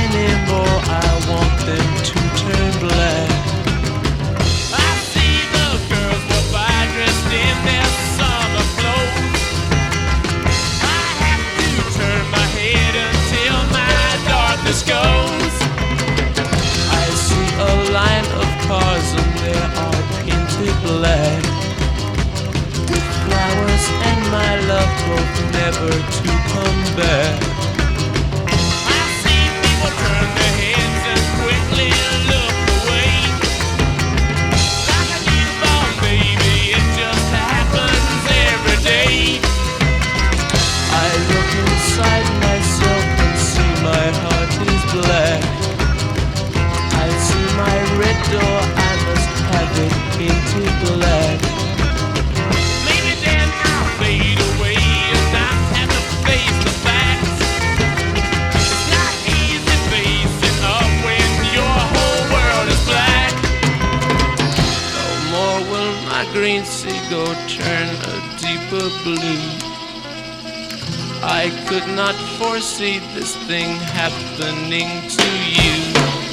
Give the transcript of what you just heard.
anymore. I want them to turn black. I see the girls by dressed in their summer clothes. I have to turn my head until my darkness goes. I see a line of cars and they are painted black. With flowers and my love never to come back. Door, I must have it painted black. Maybe then I'll fade away and not have to face the facts. It's not easy facing up when your whole world is black. No more will my green seagull turn a deeper blue. I could not foresee this thing happening to you.